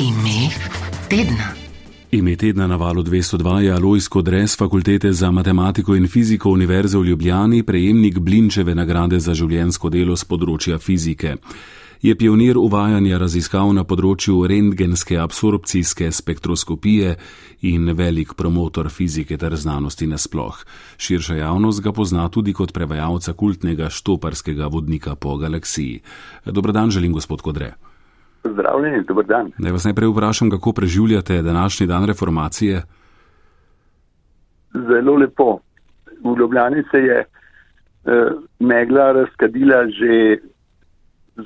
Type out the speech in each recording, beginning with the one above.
Ime tedna. Ime tedna na valu 202 je Alojsko Dres fakultete za matematiko in fiziko Univerze v Ljubljani, prejemnik Blinčeve nagrade za življensko delo z področja fizike. Je pionir uvajanja raziskav na področju rentgenske absorpcijske spektroskopije in velik promotor fizike ter znanosti nasploh. Širša javnost ga pozna tudi kot prevajalca kultnega štoparskega vodnika po galaksiji. Dobrodan želim, gospod Kodre. Pozdravljeni, dober dan. Naj vas najprej vprašam, kako preživljate današnji dan reformacije? Zelo lepo. V Ljubljani se je eh, megla razkadila že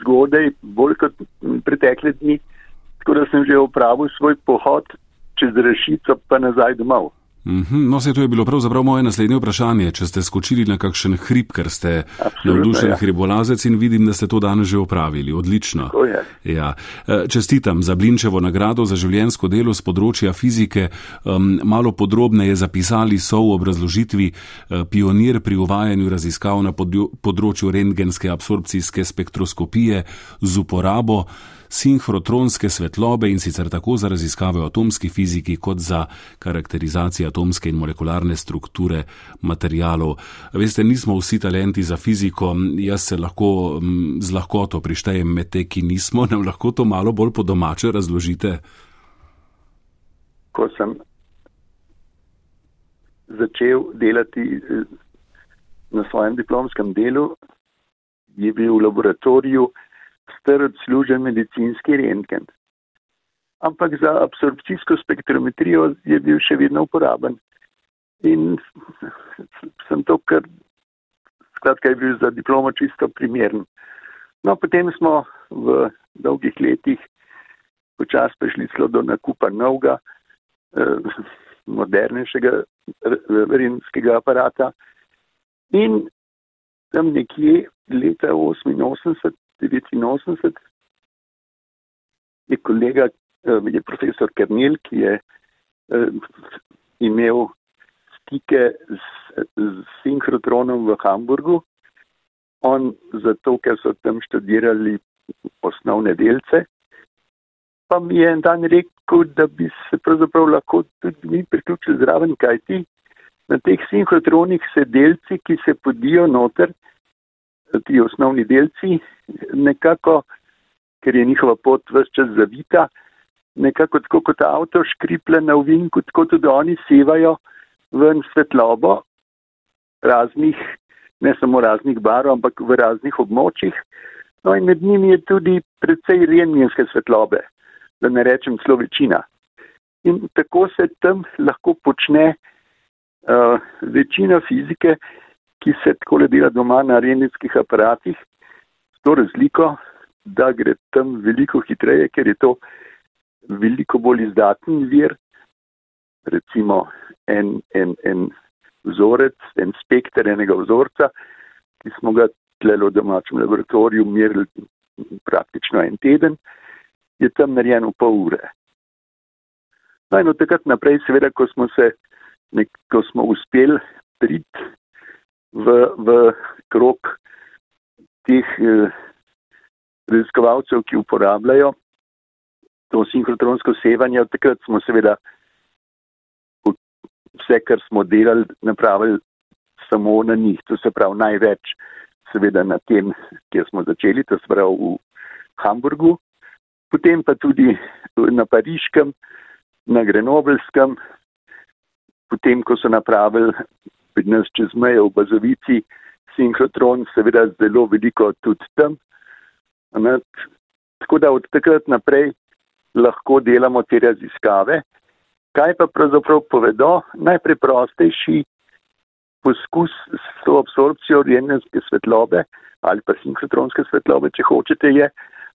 zgodaj, bolj kot pretekle dni, tako da sem že opravil svoj pohod čez rešico pa nazaj domov. Mhm, no, se to je bilo pravzaprav moje naslednje vprašanje. Če ste skočili na kakšen hrib, ker ste navdušen ja. hribolazec in vidim, da ste to danes že opravili. Odlično. Ja. E, čestitam za Blinčevo nagrado za življensko delo z področja fizike. Um, malo podrobneje zapisali so v obrazložitvi uh, pionir pri uvajanju raziskav na področju rentgenske absorpcijske spektroskopije z uporabo sinhrotronske svetlobe in sicer tako za raziskave o atomski fiziki kot za karakterizacijo atomske in molekularne strukture materijalov. Veste, nismo vsi talenti za fiziko, jaz se lahko z lahkoto prištejem med te, ki nismo, nam lahko to malo bolj po domače razložite. Ko sem začel delati eh, na svojem diplomskem delu, je bil v laboratoriju star odslužen medicinski rentgen. Ampak za absorpcijsko spektrometrijo je bil še vedno uporaben. In sem to, kar skratka je bil za diplomo čisto primern. No, potem smo v dolgih letih počas prišli celo do nakupa novega, eh, modernejšega renskega aparata. In tam nekje leta 88 89 je kolega, eh, je profesor Kernil, ki je eh, imel stike z, z sinhrotronom v Hamburgu. On zato, ker so tam študirali osnovne delce, pa mi je en dan rekel, da bi se pravzaprav lahko tudi mi priključili zraven, kajti na teh sinhrotronih se delci, ki se podijo noter, ti osnovni delci, nekako, ker je njihova pot vse čas zavita, nekako tako kot avto škriple na uvinku, tako tudi oni sevajo ven svetlobo raznih, ne samo raznih barov, ampak v raznih območjih. No in med njimi je tudi predvsej renjenske svetlobe, da ne rečem celo večina. In tako se tam lahko počne uh, večina fizike, ki se tako le dela doma na renitskih aparatih, s to razliko, da gre tam veliko hitreje, ker je to veliko bolj izdaten vir, recimo en, en, en vzorec, en spekter enega vzorca, ki smo ga tle v domačem laboratoriju merili praktično en teden, je tam narejen v pol ure. No in od takrat naprej, seveda, ko smo se, nek, ko smo uspeli priti v, v krok teh eh, raziskovalcev, ki uporabljajo to sinhrotronsko sevanje. Od takrat smo seveda vse, kar smo delali, napravili samo na njih. To se pravi največ seveda na tem, kjer smo začeli, to se pravi v Hamburgu, potem pa tudi na Pariškem, na Grenobelskem, potem, ko so napravili pri nas čez mejo v Bazovici, sinhrotron, seveda zelo veliko tudi tam. Ne? Tako da od takrat naprej lahko delamo te raziskave. Kaj pa pravzaprav povedo? Najpreprostejši poskus s to absorpcijo rjenjenske svetlobe ali pa sinhrotronske svetlobe, če hočete, je,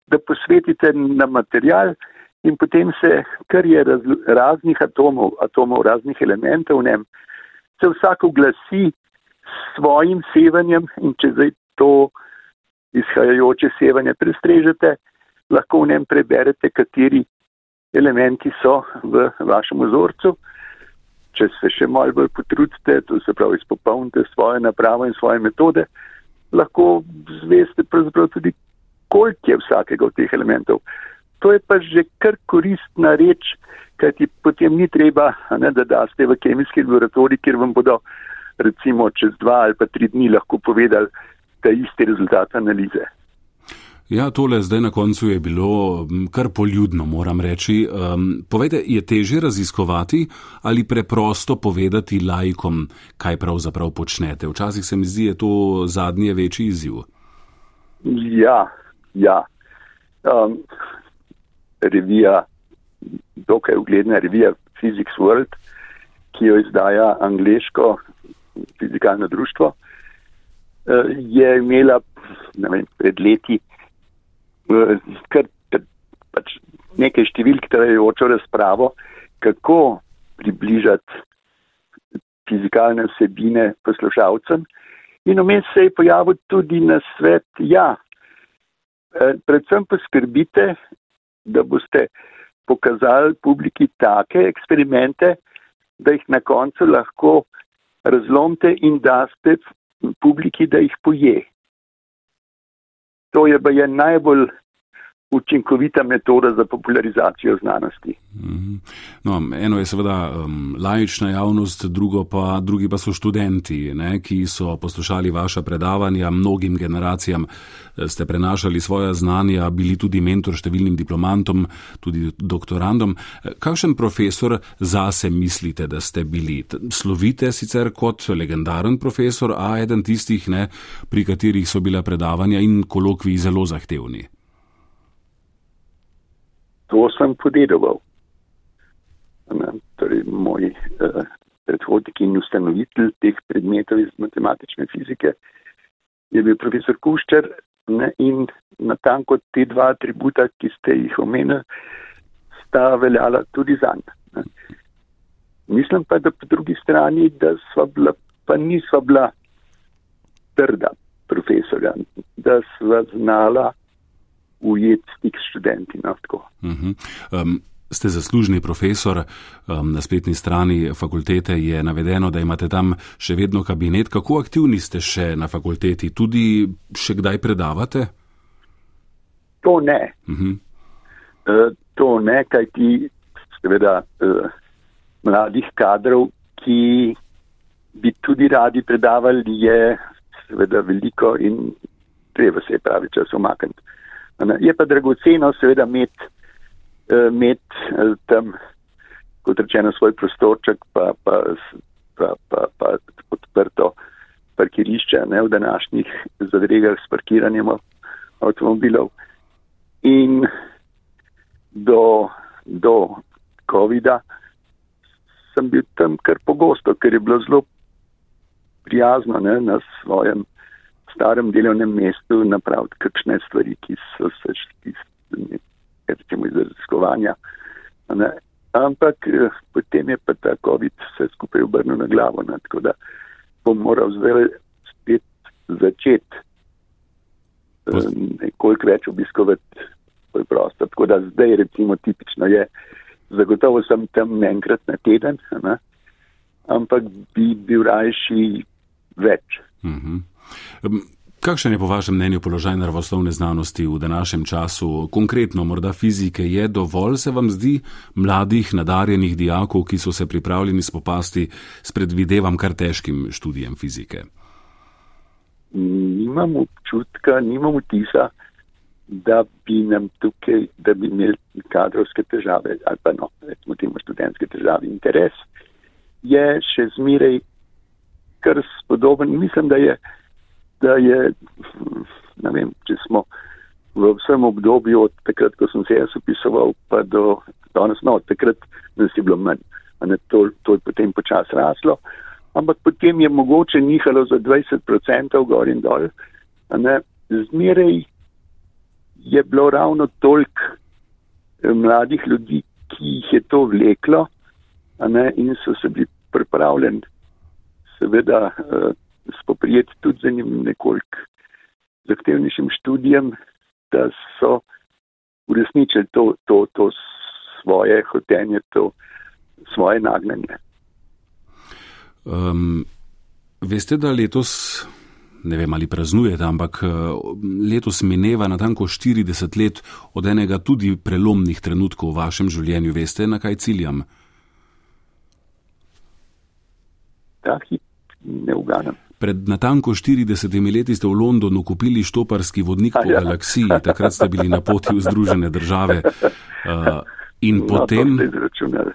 da posvetite na material in potem se, kar je raz, raznih atomov, atomov raznih elementov v njem, se vsak oglasi s svojim sevanjem in če zdaj to izhajajoče sevanje prestrežete, lahko v njem preberete, kateri elementi so v vašem vzorcu. Če se še malo bolj potrudite, to se pravi izpopolnite svoje napravo in svoje metode, lahko zveste pravzaprav tudi, koliko je vsakega od teh elementov. To je pa že kar koristna reč, kajti potem ni treba, ne, da daste v kemijski laboratorij, kjer vam bodo recimo čez dva ali pa tri dni lahko povedali, ta isti rezultat analize. Ja, tole zdaj na koncu je bilo kar poljudno, moram reči. Um, povejte, je teže raziskovati ali preprosto povedati lajkom, kaj pravzaprav počnete? Včasih se mi zdi, je to zadnje večji izziv. Ja, ja. Um, revija, dokaj ugledna revija Physics World, ki jo izdaja angliško fizikalno društvo, uh, je imela vem, pred leti kar pač nekaj številk trajajočo razpravo, kako približati fizikalne vsebine poslušalcem. In vmes se je pojavil tudi na svet, ja, e, predvsem poskrbite, da boste pokazali publiki take eksperimente, da jih na koncu lahko razlomite in daste publiki, da jih poje. To je pa je najbolj učinkovita metoda za popularizacijo znanosti. Mhm. No, eno je seveda um, laična javnost, drugo pa, drugi pa so študenti, ne, ki so poslušali vaša predavanja, mnogim generacijam eh, ste prenašali svoja znanja, bili tudi mentor številnim diplomantom, tudi doktorandom. Eh, kakšen profesor zase mislite, da ste bili? Slovite sicer kot legendaren profesor, a eden tistih, ne, pri katerih so bila predavanja in kolokvi zelo zahtevni to sem podedoval. Torej, moj uh, predhodnik in ustanovitelj teh predmetov iz matematične fizike je bil profesor Kuščer ne, in na tanko te dva atributa, ki ste jih omenili, sta veljala tudi za njega. Mislim pa, da po drugi strani, da sva bila, pa nisva bila trda profesorja, da sva znala ujet stik s študenti. No, uh -huh. um, ste zaslužni profesor, um, na spletni strani fakultete je navedeno, da imate tam še vedno kabinet. Kako aktivni ste še na fakulteti? Tudi še kdaj predavate? To ne. Uh -huh. uh, to ne, kaj ti seveda uh, mladih kadrov, ki bi tudi radi predavali, je seveda veliko in treba se je pravi čas omakniti. Je pa dragoceno, seveda, imeti med, eh, tam, kot rečeno, svoj prostorček, pa, pa, pa, pa, pa odprto parkirišče ne, v današnjih zadregah s parkiranjem avtomobilov. In do, do COVID-a sem bil tam kar pogosto, ker je bilo zelo prijazno ne, na svojem starem delovnem mestu napraviti kakšne stvari, ki so se recimo iz raziskovanja. Ne. Ampak eh, potem je pa ta COVID vse skupaj obrnil na glavo, ne. tako da bom moral zdaj spet začeti eh, nekoliko več obiskovati svoj prostor. Tako da zdaj recimo tipično je, zagotovo sem tam enkrat na teden, ne. ampak bi bil rajši več. Uh mhm. Kakšen je po vašem mnenju položaj naravoslovne znanosti v današnjem času? Konkretno, morda fizike je dovolj, se vam zdi, mladih, nadarjenih dijakov, ki so se pripravljeni spopasti s predvidevam kar težkim študijem fizike? Nimam občutka, nimam vtisa, da bi nam tukaj, da bi imeli kadrovske težave ali pa no, recimo temu študentske težave. Interes je še zmeraj kar spodoben. Mislim, da je da je, ne vem, če smo v vsem obdobju od takrat, ko sem se jaz upisoval, pa do danes, no, od takrat nas je bilo manj. Ne, to, to je potem počas raslo, ampak potem je mogoče nihalo za 20% gor in dol. Ne, zmeraj je bilo ravno toliko eh, mladih ljudi, ki jih je to vleklo ne, in so se bili pripravljeni seveda uh, spoprijeti tudi z enim nekoliko zahtevnejšim študijem, da so uresničili to, to, to svoje hotenje, to svoje nagnjenje. Um, veste, da letos ne vem ali praznujete, ampak eh, letos mineva na tanko 40 let od enega tudi prelomnih trenutkov v vašem življenju. Veste, na kaj ciljam? Ta hip ne uganem. Pred natanko 40 leti ste v Londonu kupili štoparski vodnik po ja. galaksiji, takrat ste bili na poti v Združene države. Uh, in no, potem,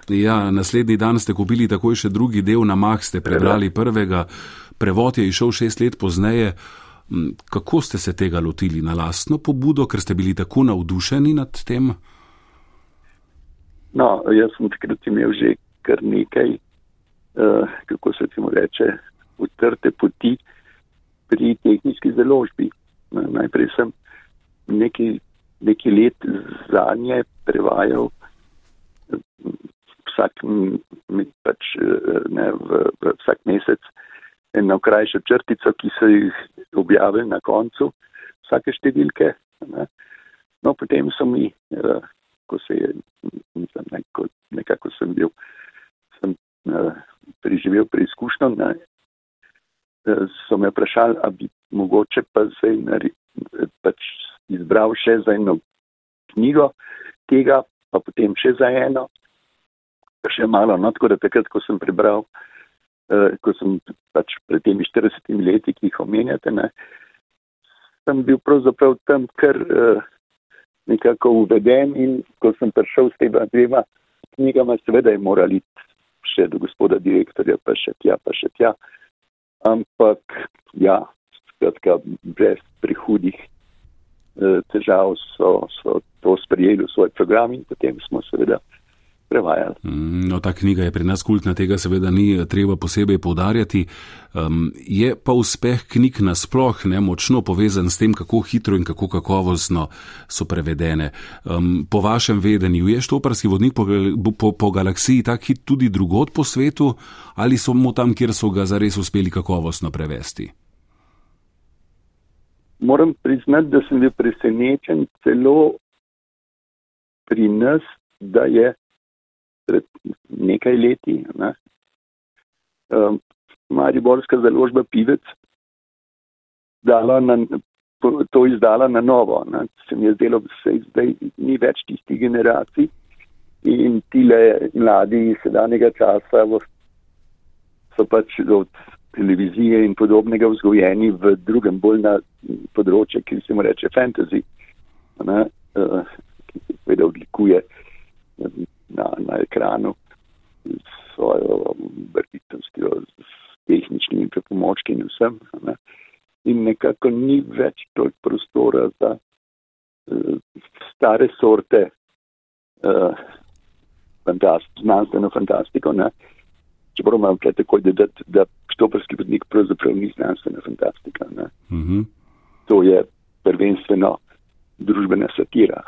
ja, naslednji dan ste kupili takoj še drugi del, na mah ste prebrali prvega, prevod je išel šest let pozneje. Hm, kako ste se tega lotili na lastno pobudo, ker ste bili tako navdušeni nad tem? No, jaz sem takrat imel že kar nekaj, uh, kako se temu reče, utrte poti pri tehnički založbi. Najprej sem neki, neki let za nje prevajal vsak, pač, ne, v, v vsak mesec eno krajšo črtico, ki so jih objavili na koncu vsake številke. Ne. No, potem so mi, eh, ko se je, mislim, nekako sem bil, sem uh, priživel preizkušnjo, so me vprašali, ali bi mogoče pa zdaj pač izbral še za eno knjigo tega, pa potem še za eno, še malo. No, tako da takrat, ko sem prebral, eh, ko sem pač pred temi 40 leti, ki jih omenjate, ne, sem bil pravzaprav tam kar eh, nekako uveden in ko sem prišel s tega dvema knjigama, seveda je morali še do gospoda direktorja, pa še tja, pa še tja ampak ja, skratka, brez prehudih eh, težav so, so to sprejeli v svoj program in potem smo seveda prevajali. Mm, no, ta knjiga je pri nas kultna, tega seveda ni treba posebej povdarjati. Um, je pa uspeh knjig nasploh ne močno povezan s tem, kako hitro in kako kakovostno so prevedene. Um, po vašem vedenju je štoparski vodnik po, po, po galaksiji tak hit tudi drugod po svetu ali samo tam, kjer so ga zares uspeli kakovostno prevesti? Moram priznati, da sem bil presenečen celo pri nas, da je pred nekaj leti. Ne. Um, Mariborska založba Pivec na, to izdala na novo. Ne. Se mi je zdelo, da zdaj ni več tistih generacij in tile mladi sedanjega časa so pač od televizije in podobnega vzgojeni v drugem bolj na področje, ki se mu reče fantasy, ne, uh, ki se seveda odlikuje na, na ekranu s svojo vrtitostjo, s tehničnimi pripomočki in vsem. Ne. In nekako ni več toliko prostora za uh, stare sorte uh, fantast, znanstveno fantastiko. Ne. Čeprav imam tukaj tako, da, da štoprski vodnik pravzaprav ni znanstvena fantastika. Mm -hmm. To je prvenstveno družbena satira.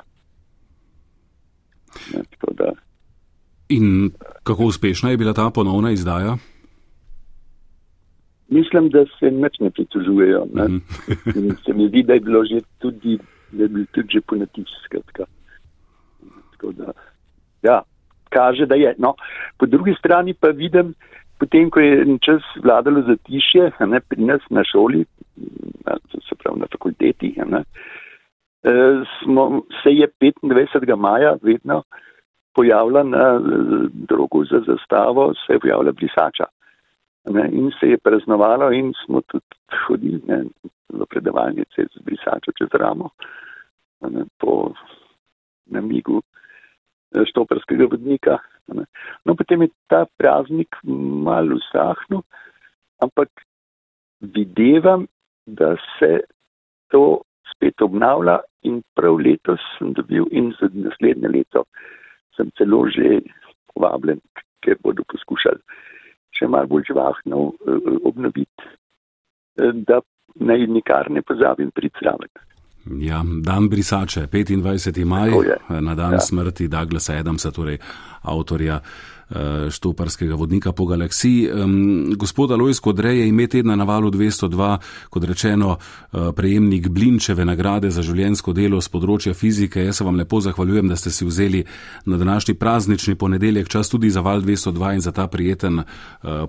Ne, da, In kako uspešna je bila ta ponovna izdaja? Mislim, da se nič ne pritožujejo. Ne? Mm. se mi zdi, da je bilo že tudi, da je bil tudi že ponatis. Ja, kaže, da je. No, po drugi strani pa vidim, potem, ko je čas vladalo zatišje, ne, pri nas na šoli, na, se pravi na fakulteti, ne, eh, smo, se je 25. maja vedno pojavila na drogu za zastavo, se je pojavila brisača. Ne, in se je praznovalo in smo tudi hodili ne, v predavalnice z brisačo čez ramo ne, po namigu eh, štoperskega vodnika. Ne. No, potem je ta praznik malo usahnil, ampak videvam, da se to spet obnavlja in prav letos sem dobil in za naslednje leto sem celo že povabljen, ker bodo poskušali še malo bolj živahno uh, obnoviti, uh, da naj nikar ne pozabim priti zraven. Ja, dan brisače, 25. maj, na dan ja. smrti Douglasa Adamsa, torej avtorja štoparskega vodnika po galaksiji. Gospod Alojs Kodrej je ime tedna na valu 202, kot rečeno, prejemnik Blinčeve nagrade za življensko delo z področja fizike. Jaz se vam lepo zahvaljujem, da ste si vzeli na današnji praznični ponedeljek čas tudi za val 202 in za ta prijeten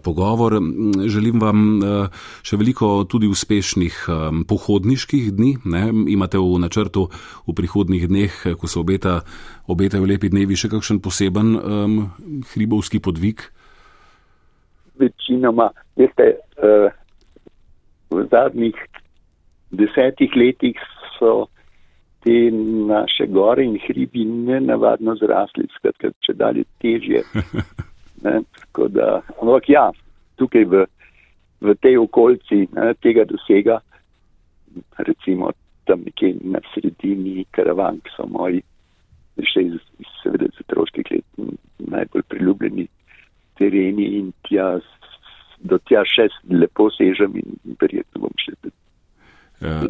pogovor. Želim vam še veliko tudi uspešnih pohodniških dni. Ne? Imate v načrtu v prihodnih dneh, ko se obeta, obetajo lepi dnevi, še kakšen poseben um, hribovski podvig? Večinoma, veste, uh, v zadnjih desetih letih so te naše gore in hribi nenavadno zrasli, skratka, če dalje težje. Ne, da, ampak ja, tukaj v, v tej okolici ne, tega dosega, recimo tam nekje na sredini karavan, ki so moji, še iz, iz seveda iz otroških najbolj priljubljeni tereni in tja, do tja še lepo sežem in verjetno bom še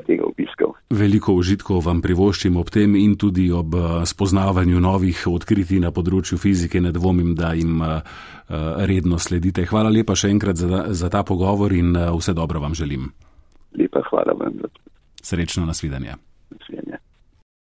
tega obiskal. Veliko užitkov vam privoščim ob tem in tudi ob spoznavanju novih odkritij na področju fizike. Ne dvomim, da jim redno sledite. Hvala lepa še enkrat za, za ta pogovor in vse dobro vam želim. Lepa hvala vam. Srečno nasvidenje. Nasvidenje.